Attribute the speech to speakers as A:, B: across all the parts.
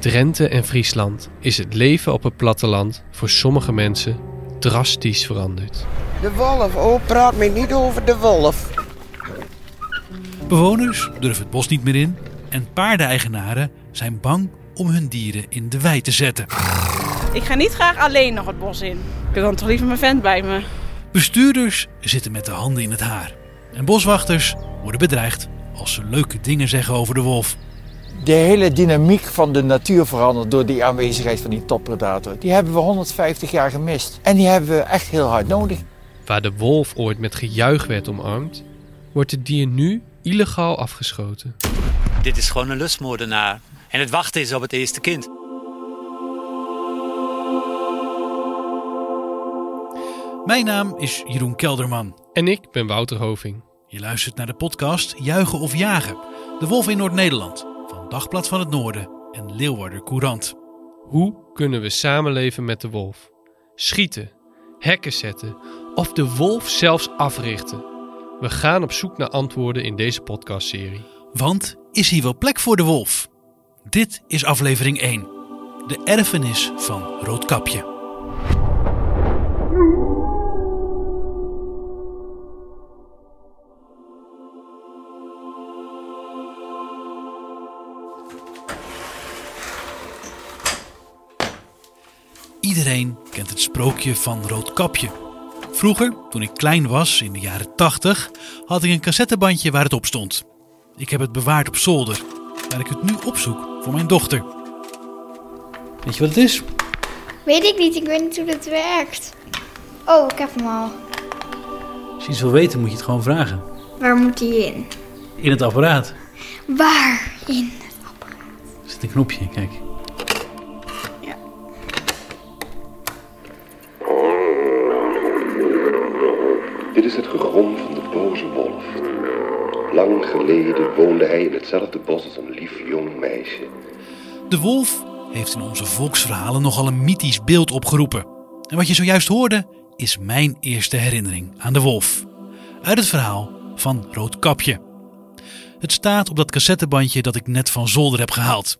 A: In Drenthe en Friesland is het leven op het platteland voor sommige mensen drastisch veranderd.
B: De wolf, oh praat me niet over de wolf.
C: Bewoners durven het bos niet meer in en paardeneigenaren zijn bang om hun dieren in de wei te zetten.
D: Ik ga niet graag alleen nog het bos in. Ik wil dan toch liever mijn vent bij me.
C: Bestuurders zitten met de handen in het haar. En boswachters worden bedreigd als ze leuke dingen zeggen over de wolf.
E: De hele dynamiek van de natuur verandert door die aanwezigheid van die toppredator. Die hebben we 150 jaar gemist. En die hebben we echt heel hard nodig.
A: Waar de wolf ooit met gejuich werd omarmd, wordt het dier nu illegaal afgeschoten.
F: Dit is gewoon een lustmoordenaar. En het wachten is op het eerste kind.
C: Mijn naam is Jeroen Kelderman.
A: En ik ben Wouter Hoving.
C: Je luistert naar de podcast Juichen of Jagen. De wolf in Noord-Nederland. Dagblad van het Noorden en Leeuwarder Courant.
A: Hoe kunnen we samenleven met de wolf? Schieten, hekken zetten of de wolf zelfs africhten? We gaan op zoek naar antwoorden in deze podcastserie.
C: Want is hier wel plek voor de wolf? Dit is aflevering 1. De erfenis van Roodkapje. Iedereen kent het sprookje van Roodkapje. Vroeger, toen ik klein was, in de jaren 80, had ik een cassettebandje waar het op stond. Ik heb het bewaard op zolder, waar ik het nu opzoek voor mijn dochter. Weet je wat het is?
G: Weet ik niet, ik weet niet hoe dat werkt. Oh, ik heb hem al.
C: Als je iets wil weten, moet je het gewoon vragen.
G: Waar moet hij in?
C: In het apparaat.
G: Waar in het apparaat?
C: Er zit een knopje, kijk.
H: Dit is het gegrom van de boze wolf. Lang geleden woonde hij in hetzelfde bos als een lief jong meisje.
C: De wolf heeft in onze volksverhalen nogal een mythisch beeld opgeroepen. En wat je zojuist hoorde, is mijn eerste herinnering aan de wolf. Uit het verhaal van Roodkapje. Het staat op dat cassettebandje dat ik net van zolder heb gehaald.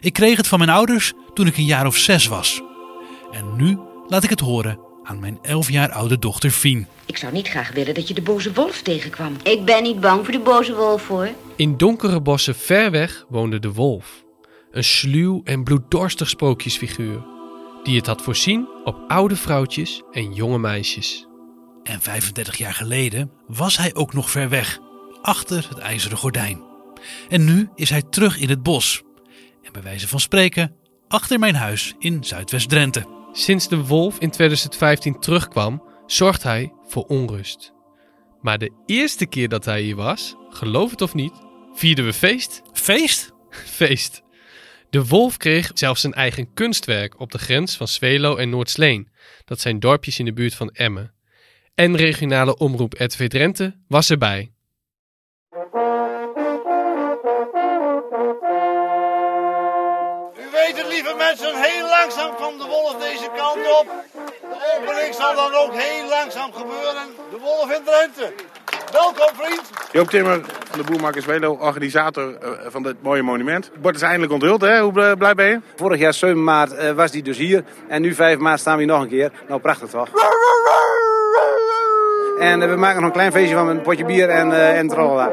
C: Ik kreeg het van mijn ouders toen ik een jaar of zes was. En nu laat ik het horen aan mijn elf jaar oude dochter Fien.
I: Ik zou niet graag willen dat je de boze wolf tegenkwam. Ik ben niet bang voor de boze wolf, hoor.
A: In donkere bossen ver weg woonde de wolf. Een sluw en bloeddorstig sprookjesfiguur. Die het had voorzien op oude vrouwtjes en jonge meisjes.
C: En 35 jaar geleden was hij ook nog ver weg, achter het ijzeren gordijn. En nu is hij terug in het bos. En bij wijze van spreken, achter mijn huis in Zuidwest-Drenthe.
A: Sinds de wolf in 2015 terugkwam, zorgt hij voor onrust. Maar de eerste keer dat hij hier was, geloof het of niet, vierden we feest.
C: Feest?
A: Feest. De wolf kreeg zelfs zijn eigen kunstwerk op de grens van Zwelo en Noordsleen. Dat zijn dorpjes in de buurt van Emmen. En regionale omroep RTV Drenthe was erbij.
J: Mensen, heel langzaam van de wolf deze kant op. De opening zal dan ook heel langzaam gebeuren. De wolf in Drenthe. Welkom, vriend.
K: Joop Timmer van de Boermakers Welo, organisator eh, van dit mooie monument. Het bord is eindelijk onthuld, hè? Hoe bl- blij ben je?
L: Vorig jaar 7 maart eh, was die dus hier. En nu 5 maart staan we hier nog een keer. Nou, prachtig toch? En eh, we maken nog een klein feestje van met een potje bier en, eh en tralala.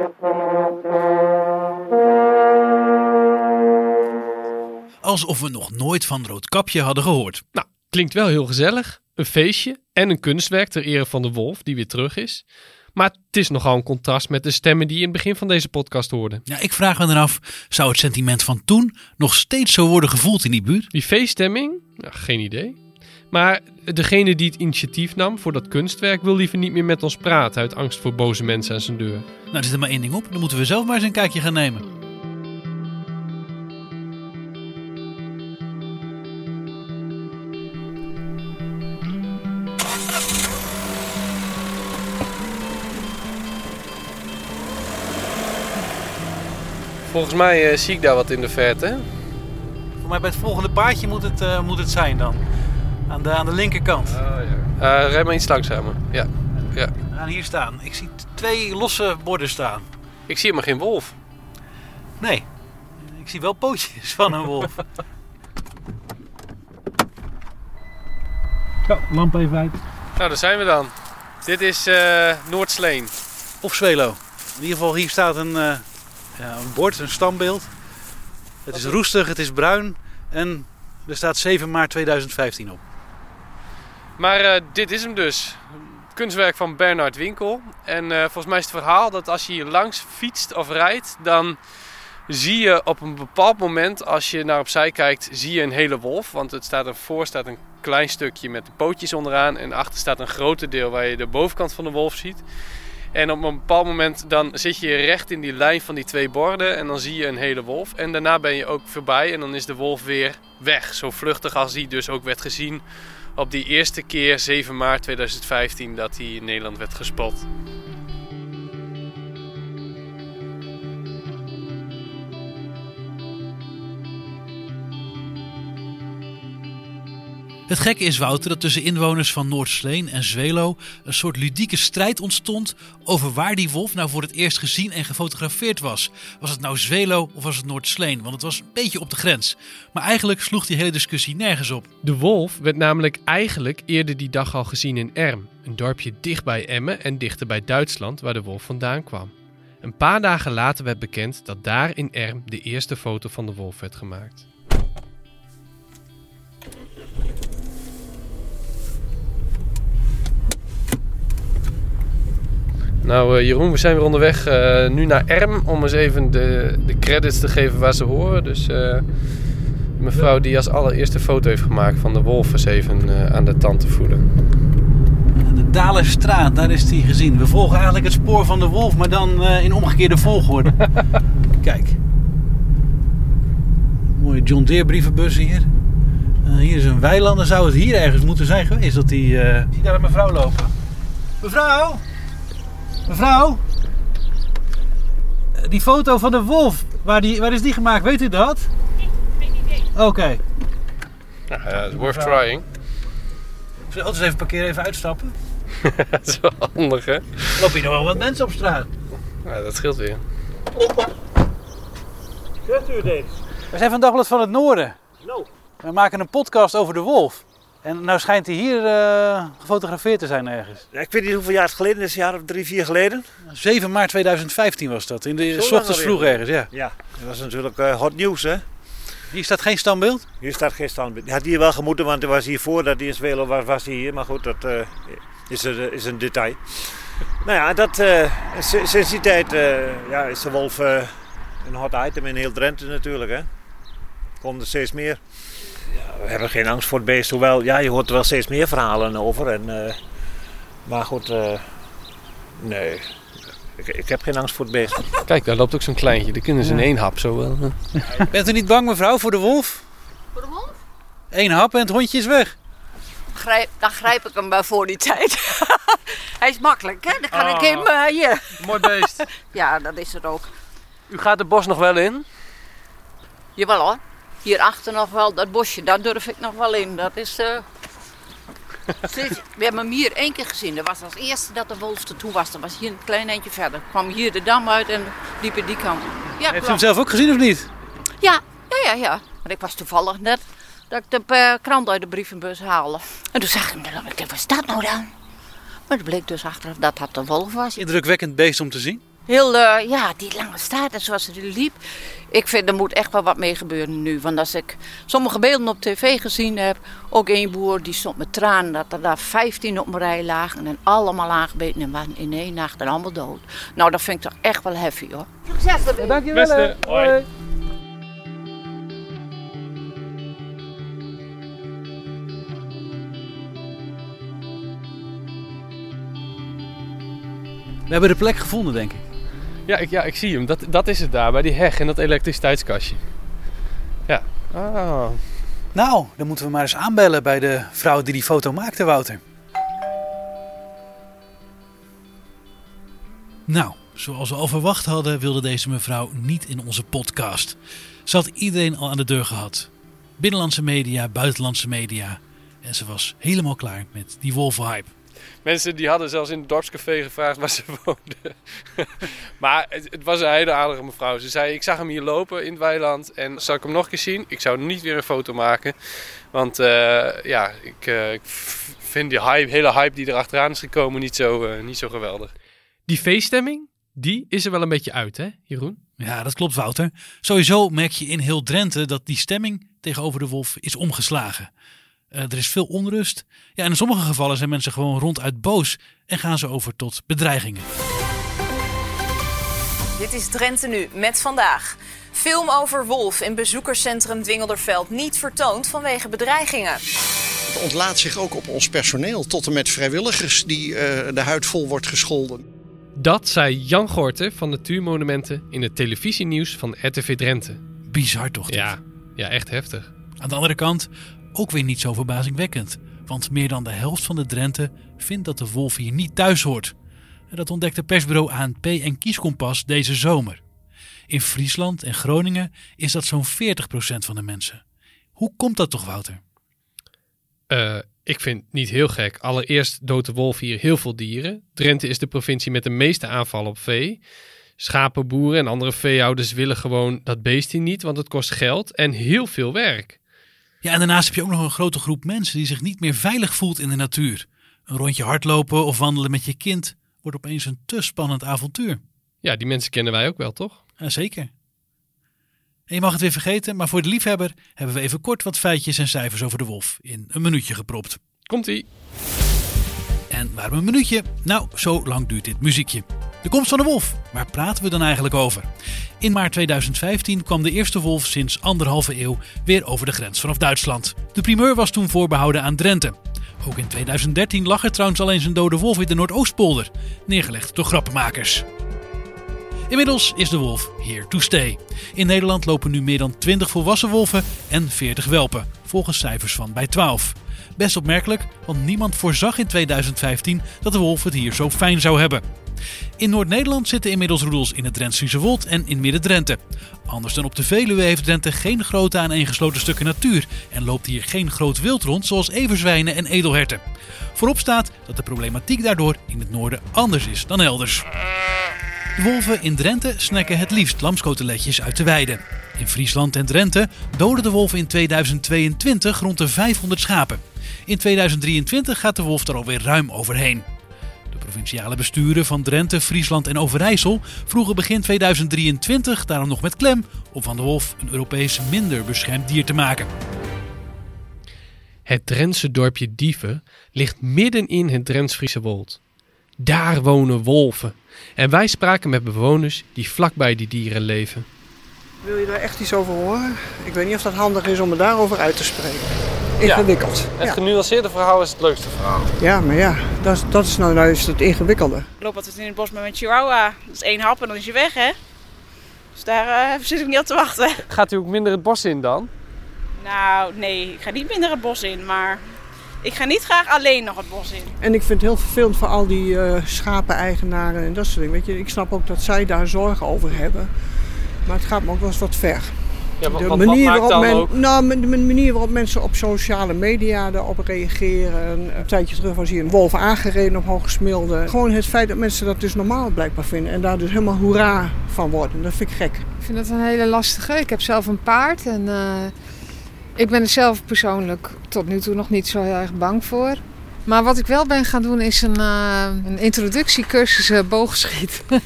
C: Alsof we nog nooit van Roodkapje hadden gehoord.
A: Nou, klinkt wel heel gezellig. Een feestje en een kunstwerk ter ere van de wolf die weer terug is. Maar het is nogal een contrast met de stemmen die je in het begin van deze podcast hoorde.
C: Ja, ik vraag me dan af, zou het sentiment van toen nog steeds zo worden gevoeld in die buurt?
A: Die feeststemming? Ja, geen idee. Maar degene die het initiatief nam voor dat kunstwerk wil liever niet meer met ons praten uit angst voor boze mensen aan zijn deur.
C: Nou, er zit er maar één ding op. Dan moeten we zelf maar eens een kijkje gaan nemen.
A: Volgens mij eh, zie ik daar wat in de verte.
C: Voor mij bij het volgende paardje moet het, eh, moet het zijn dan. Aan de, aan de linkerkant.
A: Oh, ja. Eh, maar iets langzamer. Ja. ja.
C: We hier staan. Ik zie twee losse borden staan.
A: Ik zie maar geen wolf.
C: Nee. Ik zie wel pootjes van een wolf. Ja, lamp even uit.
A: Nou, daar zijn we dan. Dit is Noordsleen.
C: Of Zwelo. In ieder geval, hier staat een, een bord, een standbeeld. Het is roestig, het is bruin en er staat 7 maart 2015 op.
A: Maar uh, dit is hem dus. Kunstwerk van Bernard Winkel. En volgens mij is het verhaal dat als je hier langs fietst of rijdt, dan zie je op een bepaald moment, als je naar opzij kijkt, zie je een hele wolf. Want het staat ervoor staat een klein stukje met de pootjes onderaan. En achter staat een groter deel waar je de bovenkant van de wolf ziet. En op een bepaald moment dan zit je recht in die lijn van die twee borden en dan zie je een hele wolf. En daarna ben je ook voorbij en dan is de wolf weer weg. Zo vluchtig als die dus ook werd gezien op die eerste keer 7 maart 2015 dat hij in Nederland werd gespot.
C: Het gekke is, Wouter, dat tussen inwoners van Noordsleen en Zwelo een soort ludieke strijd ontstond over waar die wolf nou voor het eerst gezien en gefotografeerd was. Was het nou Zwelo of was het Noordsleen? Want het was een beetje op de grens. Maar eigenlijk sloeg die hele discussie nergens op.
A: De wolf werd namelijk eigenlijk eerder die dag al gezien in Erm, een dorpje dicht bij Emmen en dichter bij Duitsland waar de wolf vandaan kwam. Een paar dagen later werd bekend dat daar in Erm de eerste foto van de wolf werd gemaakt. Nou uh, Jeroen, we zijn weer onderweg uh, nu naar Erm om eens even de, de credits te geven waar ze horen. Dus uh, mevrouw die als allereerste foto heeft gemaakt van de wolf is even aan de tand te voelen.
C: De Dalerstraat, daar is die gezien. We volgen eigenlijk het spoor van de wolf, maar dan in omgekeerde volgorde. Kijk. Mooie John Deere brievenbus hier. hier is een weiland. Dan zou het hier ergens moeten zijn geweest dat die... Zie daar een mevrouw lopen. Mevrouw! Mevrouw? Die foto van de wolf, waar, die, waar is die gemaakt? Weet u dat?
D: Nee, geen idee.
C: Oké. Okay.
A: Uh, worth trying.
C: Zullen we eens even parkeren, even uitstappen?
A: dat is wel handig, hè?
C: Loop hier nog wel wat mensen op straat?
A: Ja, dat scheelt weer.
C: Zegt u deze? We zijn van Dagblad van het Noorden.
L: No.
C: We maken een podcast over de wolf. En nou schijnt hij hier uh, gefotografeerd te zijn ergens.
L: Ja, ik weet niet hoeveel jaar het geleden is, een jaar of drie, vier geleden.
C: 7 maart 2015 was dat, in de Zo ochtends vroeg ergens, ja.
L: Ja, dat was natuurlijk uh, hot nieuws hè.
C: Hier staat geen standbeeld?
L: Hier staat geen standbeeld. Hij had hier wel gemoeten, want hij was hier voordat hij in Zwelo was, was hij hier. Maar goed, dat uh, is, er, is een detail. nou ja, dat, sinds die tijd ja, is de wolf een hot item in heel Drenthe natuurlijk hè. Komt er steeds meer we hebben geen angst voor het beest. Hoewel, ja, je hoort er wel steeds meer verhalen over. En, uh, maar goed, uh, nee. Ik, ik, heb geen angst voor het beest.
A: Kijk, daar loopt ook zo'n kleintje. Die kunnen ze in één hap zo wel.
C: Bent u niet bang, mevrouw, voor de wolf?
M: Voor de wolf?
C: Eén hap en het hondje is weg.
M: Grijp, dan grijp ik hem bij voor die tijd. Hij is makkelijk, hè? Dan kan
A: oh,
M: ik hem uh, hier.
A: Mooi beest.
M: ja, dat is het ook.
A: U gaat het bos nog wel in?
M: Jawel hoor. Hierachter nog wel, dat bosje, daar durf ik nog wel in. Dat is... Uh... We hebben hem hier één keer gezien. Dat was als eerste dat de wolf er toe was. Dat was hier een klein eindje verder. kwam hier de dam uit en liep in die kant.
C: Ja, Heeft u hem zelf ook gezien of niet?
M: Ja, ja, ja. ja. Maar ik was toevallig net dat ik de uh, krant uit de brievenbus haalde. En toen zag ik hem, ik dacht, wat is dat nou dan? Maar het bleek dus achteraf dat dat een wolf was.
C: Indrukwekkend beest om te zien.
M: Heel, uh, ja, die lange staart en zoals hij liep. Ik vind, er moet echt wel wat mee gebeuren nu. Want als ik sommige beelden op tv gezien heb, ook één boer die stond met tranen dat er daar 15 op een rij lagen en allemaal aangebeten en waren in één nacht en allemaal dood. Nou, dat vind ik toch echt wel heavy hoor.
C: Succes ermee. Dankjewel. Beste. Hoi. We hebben de plek gevonden, denk ik.
A: Ja, ik, ja, ik zie hem. Dat, dat is het daar, bij die heg en dat elektriciteitskastje. Ja. Ah.
C: Nou, dan moeten we maar eens aanbellen bij de vrouw die die foto maakte, Wouter. Nou, zoals we al verwacht hadden, wilde deze mevrouw niet in onze podcast. Ze had iedereen al aan de deur gehad. Binnenlandse media, buitenlandse media. En ze was helemaal klaar met die wolvenhype.
A: Mensen die hadden zelfs in het dorpscafé gevraagd waar ze woonden. maar het, het, was een hele aardige mevrouw. Ze zei, ik zag hem hier lopen in het weiland. En zal ik hem nog een keer zien? Ik zou niet weer een foto maken. Want eh, ja, ik, eh, ik vind die hype, hele hype die er achteraan is gekomen niet zo, eh, niet zo geweldig. Die feeststemming, die is er wel een beetje uit, hè, Jeroen?
C: Ja, dat klopt, Wouter. Sowieso merk je in heel Drenthe dat die stemming tegenover de wolf is omgeslagen. Eh, er is veel onrust. Ja, en in sommige gevallen zijn mensen gewoon ronduit boos en gaan ze over tot bedreigingen.
N: Dit is Drenthe nu met vandaag. Film over wolf in bezoekerscentrum Dwingelderveld niet vertoond vanwege bedreigingen.
O: Het ontlaat zich ook op ons personeel, tot en met vrijwilligers die eh, de huid vol wordt gescholden.
A: Dat zei Jan Gorten van Natuurmonumenten in het televisienieuws van RTV Drenthe.
C: Bizar toch? dit?
A: Ja, ja, echt heftig.
C: Aan de andere kant ook weer niet zo verbazingwekkend. Want meer dan de helft van de Drenthe vindt dat de wolf hier niet thuis hoort. En dat ontdekte persbureau ANP en Kieskompas deze zomer. In Friesland en Groningen is dat zo'n 40% van de mensen. Hoe komt dat toch, Wouter?
A: Eh, ik vind het niet heel gek. Allereerst doodt de wolf hier heel veel dieren. Drenthe is de provincie met de meeste aanvallen op vee. Schapenboeren en andere veehouders willen gewoon dat beest hier niet, want het kost geld en heel veel werk.
C: Ja, en daarnaast heb je ook nog een grote groep mensen die zich niet meer veilig voelt in de natuur. Een rondje hardlopen of wandelen met je kind wordt opeens een te spannend avontuur.
A: Ja, die mensen kennen wij ook wel, toch?
C: Ja, zeker. En je mag het weer vergeten, maar voor de liefhebber hebben we even kort wat feitjes en cijfers over de wolf in een minuutje gepropt.
A: Komt-ie.
C: En waarom een minuutje? Nou, zo lang duurt dit muziekje. De komst van de wolf. Waar praten we dan eigenlijk over? In maart 2015 kwam de eerste wolf sinds anderhalve eeuw weer over de grens vanaf Duitsland. De primeur was toen voorbehouden aan Drenthe. Ook in 2013 lag er trouwens al eens een dode wolf in de Noordoostpolder, neergelegd door grappenmakers. Inmiddels is de wolf here to stay. In Nederland lopen nu meer dan 20 volwassen wolven en 40 welpen, volgens cijfers van bij 12. Best opmerkelijk, want niemand voorzag in 2015 dat de wolf het hier zo fijn zou hebben. In Noord-Nederland zitten inmiddels roedels in het Drents-Friese Wold en in Midden-Drenthe. Anders dan op de Veluwe heeft Drenthe geen grote aaneengesloten stukken natuur en loopt hier geen groot wild rond zoals everzwijnen en edelherten. Voorop staat dat de problematiek daardoor in het noorden anders is dan elders. De wolven in Drenthe snacken het liefst lamskoteletjes uit de weide. In Friesland en Drenthe doden de wolven in 2022 rond de 500 schapen. In 2023 gaat de wolf er alweer ruim overheen. De provinciale besturen van Drenthe, Friesland en Overijssel vroegen begin 2023 daarom nog met klem om van de wolf een Europees minder beschermd dier te maken.
A: Het Drentse dorpje Dieven ligt midden in het Drents-Friese Wold. Daar wonen wolven. En wij spraken met bewoners die vlakbij die dieren leven.
B: Wil je daar echt iets over horen? Ik weet niet of dat handig is om me daarover uit te spreken. Ingewikkeld.
A: Het
B: Ja,
A: genuanceerde verhaal is het leukste verhaal.
B: ja maar ja, dat is, dat is nou juist het ingewikkelde.
D: Ik loop altijd in het bos met mijn chihuahua. Dat is één hap en dan is je weg, hè? Dus daar eh, zit ik niet op te wachten.
A: Gaat u ook minder het bos in dan?
D: Nou, nee, ik ga niet minder het bos in, maar ik ga niet graag alleen nog het bos in.
B: En ik vind het heel vervelend voor al die eh schapeneigenaren en dat soort dingen. Weet je, ik snap ook dat zij daar zorgen over hebben. Maar het gaat me ook wel eens wat ver.
A: Ja,
B: de
A: wat
B: manier
A: maakt
B: waarop
A: dan
B: men,
A: ook-
B: nou, de manier waarop mensen op sociale media daarop reageren. Een tijdje terug was hier een wolf aangereden op Hogesmilde. Gewoon het feit dat mensen dat dus normaal blijkbaar vinden. En daar dus helemaal hoera van worden. Dat vind ik gek.
P: Ik vind dat een hele lastige. Ik heb zelf een paard en eh, ik ben er zelf persoonlijk tot nu toe nog niet zo heel erg bang voor. Maar wat ik wel ben gaan doen is een, eh, een introductiecursus eh, boogschieten.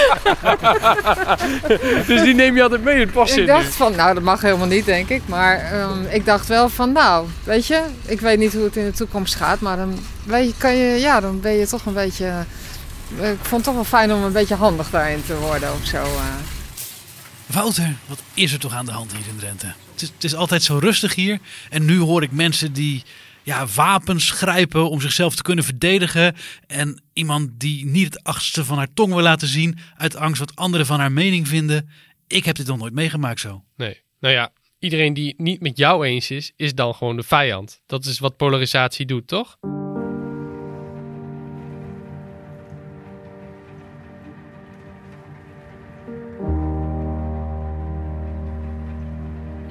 A: dus die neem je altijd mee het in?
P: ik dacht van, nou dat mag helemaal niet denk ik. Maar ehm, ik dacht wel van, nou weet je, ik weet niet hoe het in de toekomst gaat. Maar dan, weet je, kan je, ja, dan ben je toch een beetje... eh, Ik vond het toch wel fijn om een beetje handig daarin te worden of zo. eh.
C: Wouter, wat is er toch aan de hand hier in Drenthe? Het is, het is altijd zo rustig hier. En nu hoor ik mensen die ja, wapens grijpen om zichzelf te kunnen verdedigen. En iemand die niet het achtste van haar tong wil laten zien. Uit angst wat anderen van haar mening vinden. Ik heb dit nog nooit meegemaakt zo.
A: Nee. Nou ja, iedereen die niet met jou eens is, is dan gewoon de vijand. Dat is wat polarisatie doet, toch?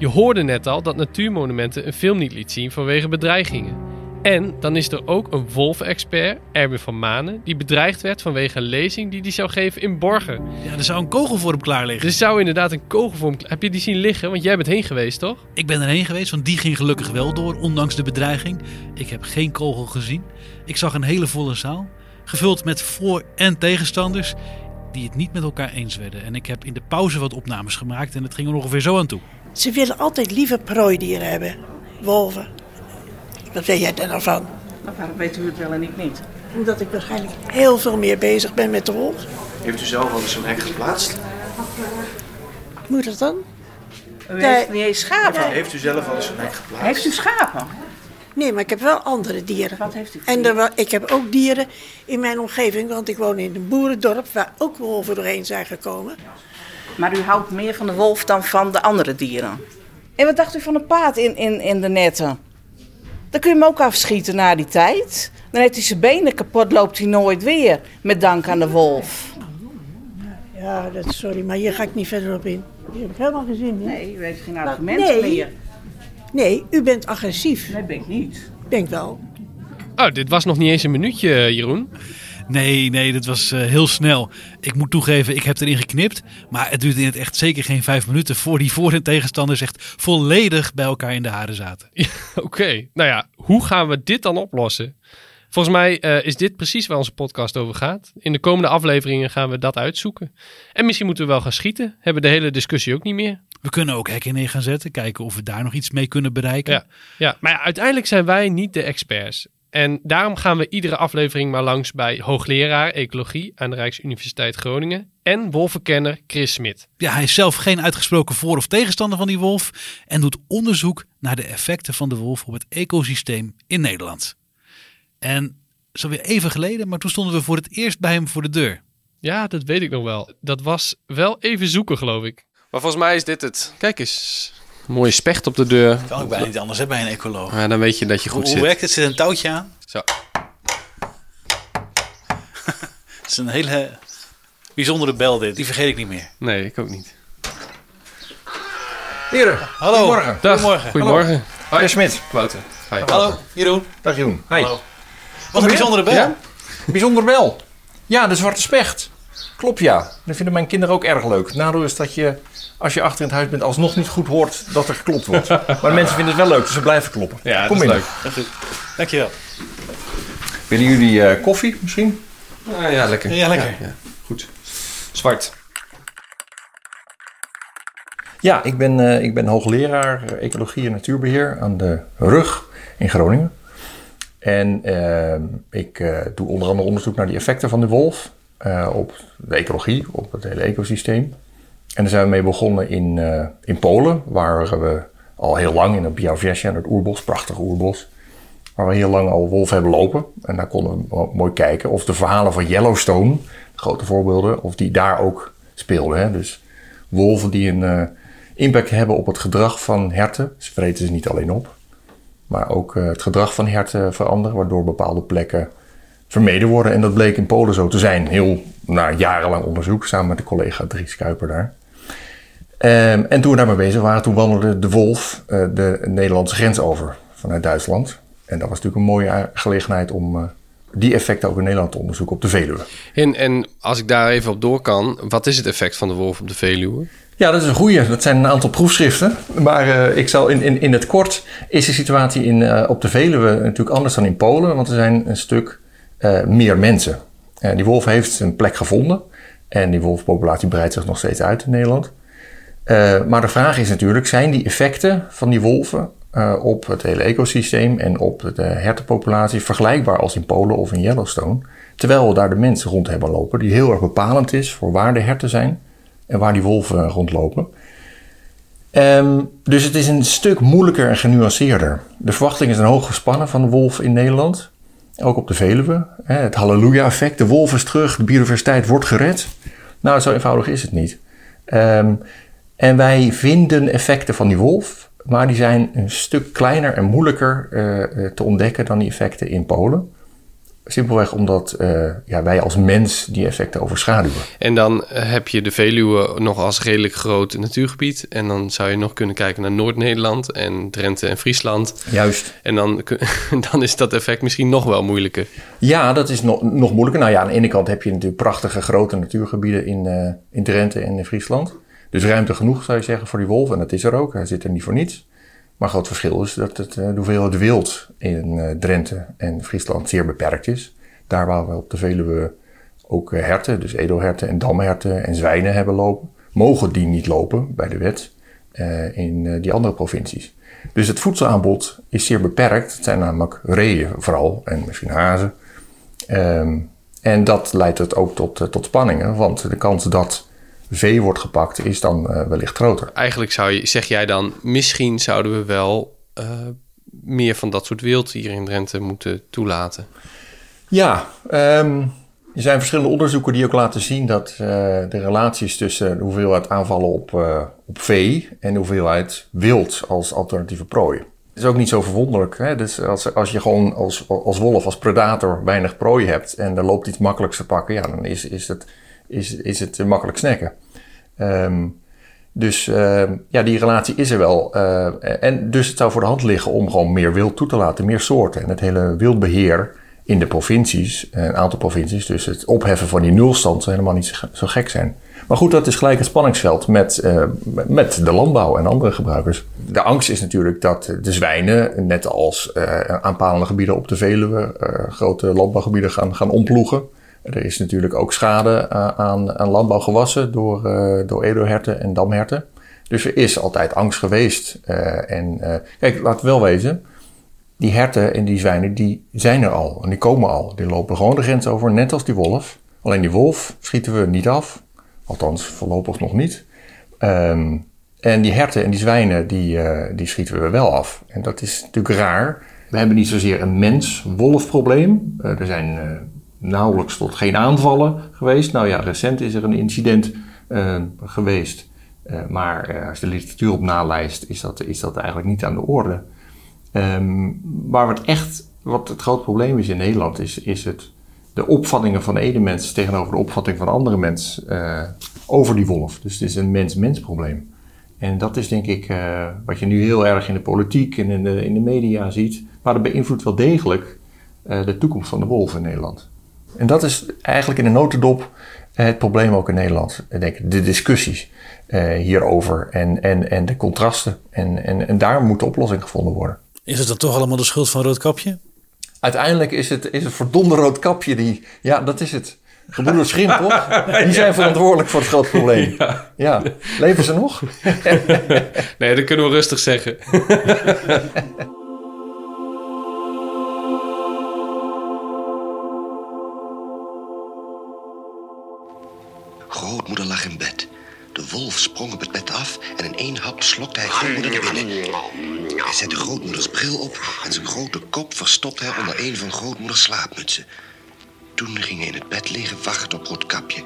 A: Je hoorde net al dat Natuurmonumenten een film niet liet zien vanwege bedreigingen. En dan is er ook een wolvenexpert, Erwin van Manen, die bedreigd werd vanwege een lezing die hij zou geven in Borgen.
C: Ja, er zou een kogel voor hem klaar liggen.
A: Er zou inderdaad een kogel voor hem klaar... Heb je die zien liggen? Want jij bent heen geweest, toch?
C: Ik ben erheen geweest, want die ging gelukkig wel door, ondanks de bedreiging. Ik heb geen kogel gezien. Ik zag een hele volle zaal, gevuld met voor- en tegenstanders die het niet met elkaar eens werden. En ik heb in de pauze wat opnames gemaakt en het ging er ongeveer zo aan toe.
Q: Ze willen altijd liever prooidieren hebben. Wolven. Wat weet jij daar nou van?
D: Nou, waarom weet u het wel en ik niet?
Q: Omdat ik waarschijnlijk heel veel meer bezig ben met de wolf.
R: Heeft u zelf al eens zo'n hek geplaatst?
Q: Moet dat dan?
D: U
Q: Nee.
D: heeft niet eens schapen.
R: Heeft u zelf al eens zo'n hek geplaatst?
D: Heeft u schapen?
Q: Nee, maar ik heb wel andere dieren.
D: Wat heeft u?
Q: En er, ik heb ook dieren in mijn omgeving, want ik woon in een boerendorp waar ook wolven doorheen zijn gekomen.
D: Maar u houdt meer van de wolf dan van de andere dieren. En wat dacht u van een paard in, in, in de netten? Dan kun je hem ook afschieten na die tijd. Dan heeft hij zijn benen kapot, loopt hij nooit weer. Met dank aan de wolf.
Q: Ja, dat, sorry, maar hier ga ik niet verder op in. Hier heb ik helemaal geen zin in.
D: Nee, u heeft geen
Q: Nou,
D: argumenten
Q: nee.
D: meer.
Q: Nee, u bent agressief.
D: Nee, ben ik niet.
Q: Denk wel.
A: Oh, dit was nog niet eens een minuutje, Jeroen.
C: Nee, nee, dat was eh, heel snel. Ik moet toegeven, ik heb erin geknipt. Maar het duurde in het echt zeker geen vijf minuten voor die voor- en tegenstanders echt volledig bij elkaar in de haren zaten.
A: Oké, nou ja, hoe gaan we dit dan oplossen? Volgens mij eh, is dit precies waar onze podcast over gaat. In de komende afleveringen gaan we dat uitzoeken. En misschien moeten we wel gaan schieten. Hebben de hele discussie ook niet meer.
C: We kunnen ook hekken neer gaan zetten, kijken of we daar nog iets mee kunnen bereiken.
A: Ja, ja. maar ja, uiteindelijk zijn wij niet de experts. En daarom gaan we iedere aflevering maar langs bij hoogleraar ecologie aan de Rijksuniversiteit Groningen en wolvenkenner Chris Smit.
C: Ja, hij is zelf geen uitgesproken voor- of tegenstander van die wolf en doet onderzoek naar de effecten van de wolf op het ecosysteem in Nederland. En is alweer even geleden, maar toen stonden we voor het eerst bij hem voor de deur.
A: Ja, dat weet ik nog wel. Dat was wel even zoeken, geloof ik. Maar volgens mij is dit het. Kijk eens. Mooie specht op de deur.
C: Kan ook bijna niet anders hè, bij een ecoloog.
A: Ja, dan weet je dat je goed
C: Hoe,
A: zit.
C: hoe werkt het? Zit een touwtje aan?
A: Zo.
C: Het is een hele bijzondere bel dit. Die vergeet ik niet meer.
A: Nee, ik ook niet.
S: Heren,
C: Hallo.
S: goedemorgen.
A: Dag.
C: Goedemorgen.
A: Goedemorgen.
S: Hoi, Smit.
A: Wouter. Hi.
C: Hallo, Jeroen.
S: Dag Jeroen. Hi.
C: Hallo. Wat een bijzondere bel.
S: Ja? Bijzondere bel. Ja, de zwarte specht. Klopt ja. Dat vinden mijn kinderen ook erg leuk. Het Nadeel is dat je, als je achter in het huis bent, alsnog niet goed hoort dat er geklopt wordt. maar de mensen vinden het wel leuk, dus ze blijven kloppen.
A: Ja,
S: Kom
A: dat is
S: binnen.
A: leuk.
C: Goed. Dankjewel.
S: Willen jullie eh, koffie misschien?
A: Ja, ja, lekker.
C: Ja, lekker.
A: Ja, Goed. Zwart.
S: Ja, ik ben, eh, ik ben hoogleraar ecologie en natuurbeheer aan de RUG in Groningen. En eh, ik eh, doe onder andere onderzoek naar die effecten van de wolf eh, op de ecologie, op het hele ecosysteem. En daar zijn we mee begonnen in, eh, in Polen, waar we al heel lang in het Białowieża, in het oerbos, prachtig oerbos, waar we heel lang al wolven hebben lopen. En daar konden we mo- mooi kijken of de verhalen van Yellowstone, grote voorbeelden, of die daar ook speelden. Hè? Dus wolven die een eh, impact hebben op het gedrag van herten. Ze ze niet alleen op, maar ook het gedrag van herten veranderen, waardoor bepaalde plekken vermeden worden. En dat bleek in Polen zo te zijn. Heel nou, jarenlang onderzoek samen met de collega Dries Kuiper daar. Ehm, en toen we daarmee bezig waren, toen wandelde de wolf eh, de Nederlandse grens over vanuit Duitsland. En dat was natuurlijk een mooie gelegenheid om eh, die effecten ook in Nederland te onderzoeken op de Veluwe.
A: En, en als ik daar even op door kan, wat is het effect van de wolf op de Veluwe?
S: Ja, dat is een goeie. Dat zijn een aantal proefschriften. Maar eh, ik zal in, in, in het kort is de situatie in, op de Veluwe natuurlijk anders dan in Polen. Want er zijn een stuk eh, meer mensen. Eh, die wolf heeft een plek gevonden. En die wolfpopulatie breidt zich nog steeds uit in Nederland. Eh, maar de vraag is natuurlijk, zijn die effecten van die wolven op het hele ecosysteem en op de hertenpopulatie vergelijkbaar als in Polen of in Yellowstone? Terwijl we daar de mensen rond hebben lopen, die heel erg bepalend is voor waar de herten zijn en waar die wolven rondlopen. Ehm, dus het is een stuk moeilijker en genuanceerder. De verwachting is een hoog gespannen van de wolf in Nederland. Ook op de Veluwe. Het halleluja-effect. De wolf is terug, de biodiversiteit wordt gered. Nou, zo eenvoudig is het niet. Ehm, en wij vinden effecten van die wolf, maar die zijn een stuk kleiner en moeilijker eh, eh, te ontdekken dan die effecten in Polen. Simpelweg omdat eh, ja, wij als mens die effecten overschaduwen.
A: En dan eh, heb je de Veluwe nog als redelijk groot natuurgebied. En dan zou je nog kunnen kijken naar Noord-Nederland en Drenthe en Friesland.
S: Juist.
A: En dan, dan is dat effect misschien nog wel moeilijker.
S: Ja, dat is nog, nog moeilijker. Nou ja, aan de ene kant heb je natuurlijk prachtige grote natuurgebieden in, eh, in Drenthe en in Friesland. Dus ruimte genoeg zou je zeggen voor die wolf. En dat is er ook. Hij zit er niet voor niets. Maar groot verschil is dat het, eh, de hoeveelheid wild in eh, Drenthe en Friesland zeer beperkt is. Daar waar we op de Veluwe ook eh, herten, dus edelherten en damherten en zwijnen hebben lopen, mogen die niet lopen bij de wet in die andere provincies. Dus het voedselaanbod is zeer beperkt. Het zijn namelijk reeën vooral en misschien hazen. Ehm, en dat leidt het ook tot, tot spanningen, want de kans dat vee wordt gepakt is dan eh, wellicht groter.
A: Eigenlijk zou je, zeg jij dan, misschien zouden we wel eh, meer van dat soort wild hier in Drenthe moeten toelaten.
S: Ja, ehm, er zijn verschillende onderzoeken die ook laten zien dat eh, de relaties tussen de hoeveelheid aanvallen op, op vee en de hoeveelheid wild als alternatieve prooi. Is ook niet zo verwonderlijk. Hè? Dus als, als je gewoon als, als wolf, als predator weinig prooi hebt en er loopt iets makkelijks te pakken, ja, dan is, is, het, is, is het makkelijk snacken. Ehm, dus ehm, ja, die relatie is er wel. Eh, en dus het zou voor de hand liggen om gewoon meer wild toe te laten, meer soorten. En het hele wildbeheer in de provincies, een aantal provincies, dus het opheffen van die nulstand zou helemaal niet zo, gek zijn. Maar goed, dat is gelijk het spanningsveld met, eh, met de landbouw en andere gebruikers. De angst is natuurlijk dat de zwijnen, net als eh, aanpalende gebieden op de Veluwe, eh, grote landbouwgebieden gaan, gaan omploegen. Er is natuurlijk ook schade eh, aan, aan landbouwgewassen door, eh, door edelherten en damherten. Dus er is altijd angst geweest. Eh, en kijk, laat wel wezen, die herten en die zwijnen, die zijn er al. En die komen al. Die lopen gewoon de grens over, net als die wolf. Alleen die wolf schieten we niet af. Althans, voorlopig nog niet. Ehm, en die herten en die zwijnen, die, die schieten we wel af. En dat is natuurlijk raar. We hebben niet zozeer een mens-wolf probleem. Er zijn nauwelijks tot geen aanvallen geweest. Nou ja, recent is er een incident eh, geweest. Eh, maar eh, als je de literatuur op nalijst, is dat, is dat eigenlijk niet aan de orde. Ehm, waar het echt, wat het groot probleem is in Nederland, is, is het, de opvattingen van de ene mens tegenover de opvatting van de andere mens eh, over die wolf. Dus het is een mens-mens probleem. En dat is denk ik wat je nu heel erg in de politiek en in de, in de media ziet. Maar dat beïnvloedt wel degelijk de toekomst van de wolf in Nederland. En dat is eigenlijk in een notendop eh, het probleem ook in Nederland. Ik denk de discussies eh, hierover en, en, en de contrasten. En, en, en daar moet de oplossing gevonden worden.
C: Is het dan toch allemaal de schuld van Roodkapje?
S: Uiteindelijk is het, is het verdomde roodkapje die... Ja, dat is het. Gebroeders toch? Die zijn verantwoordelijk voor het groot probleem.
A: Ja.
S: Ja. Leven ze nog?
A: nee, dat kunnen we rustig zeggen.
H: sprong op het bed af en in één hap slokte hij grootmoeder naar binnen. Hij zette grootmoeders bril op en zijn grote kop verstopte hij onder een van grootmoeders slaapmutsen. Toen ging hij in het bed liggen wachten op Roodkapje,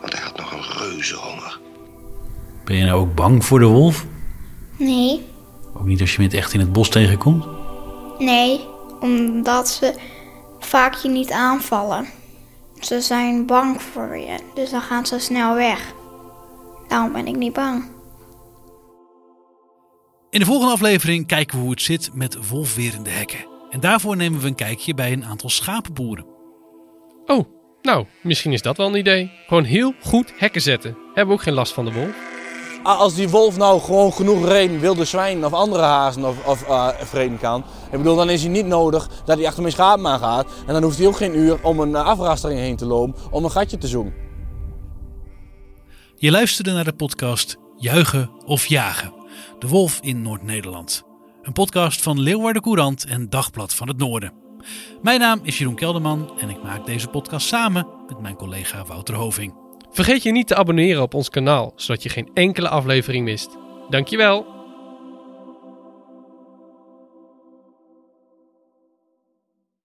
H: want hij had nog een reuze honger.
C: Ben je nou ook bang voor de wolf?
G: Nee,
C: Ook niet als je met echt in het bos tegenkomt?
G: nee, omdat ze vaak je niet aanvallen. Ze zijn bang voor je, dus dan gaan ze snel weg. Daarom ben ik niet bang.
C: In de volgende aflevering kijken we hoe het zit met wolfwerende hekken. En daarvoor nemen we een kijkje bij een aantal schapenboeren.
A: Oh, nou, misschien is dat wel een idee. Gewoon heel goed hekken zetten. Hebben we ook geen last van de wolf.
T: Ah, Als die wolf nou gewoon genoeg reden wilde zwijnen of andere hazen of, of eh, vreden kan. Ik bedoel, dan is hij niet nodig dat hij achter mijn schapen aan gaat. En dan hoeft hij ook geen uur om een eh, afrastering heen te lopen om een gatje te zoeken.
C: Je luisterde naar de podcast Juichen of Jagen. De Wolf in Noord-Nederland. Een podcast van Leeuwarden Courant en Dagblad van het Noorden. Mijn naam is Jeroen Kelderman en ik maak deze podcast samen met mijn collega Wouter Hoving.
A: Vergeet je niet te abonneren op ons kanaal, zodat je geen enkele aflevering mist. Dankjewel.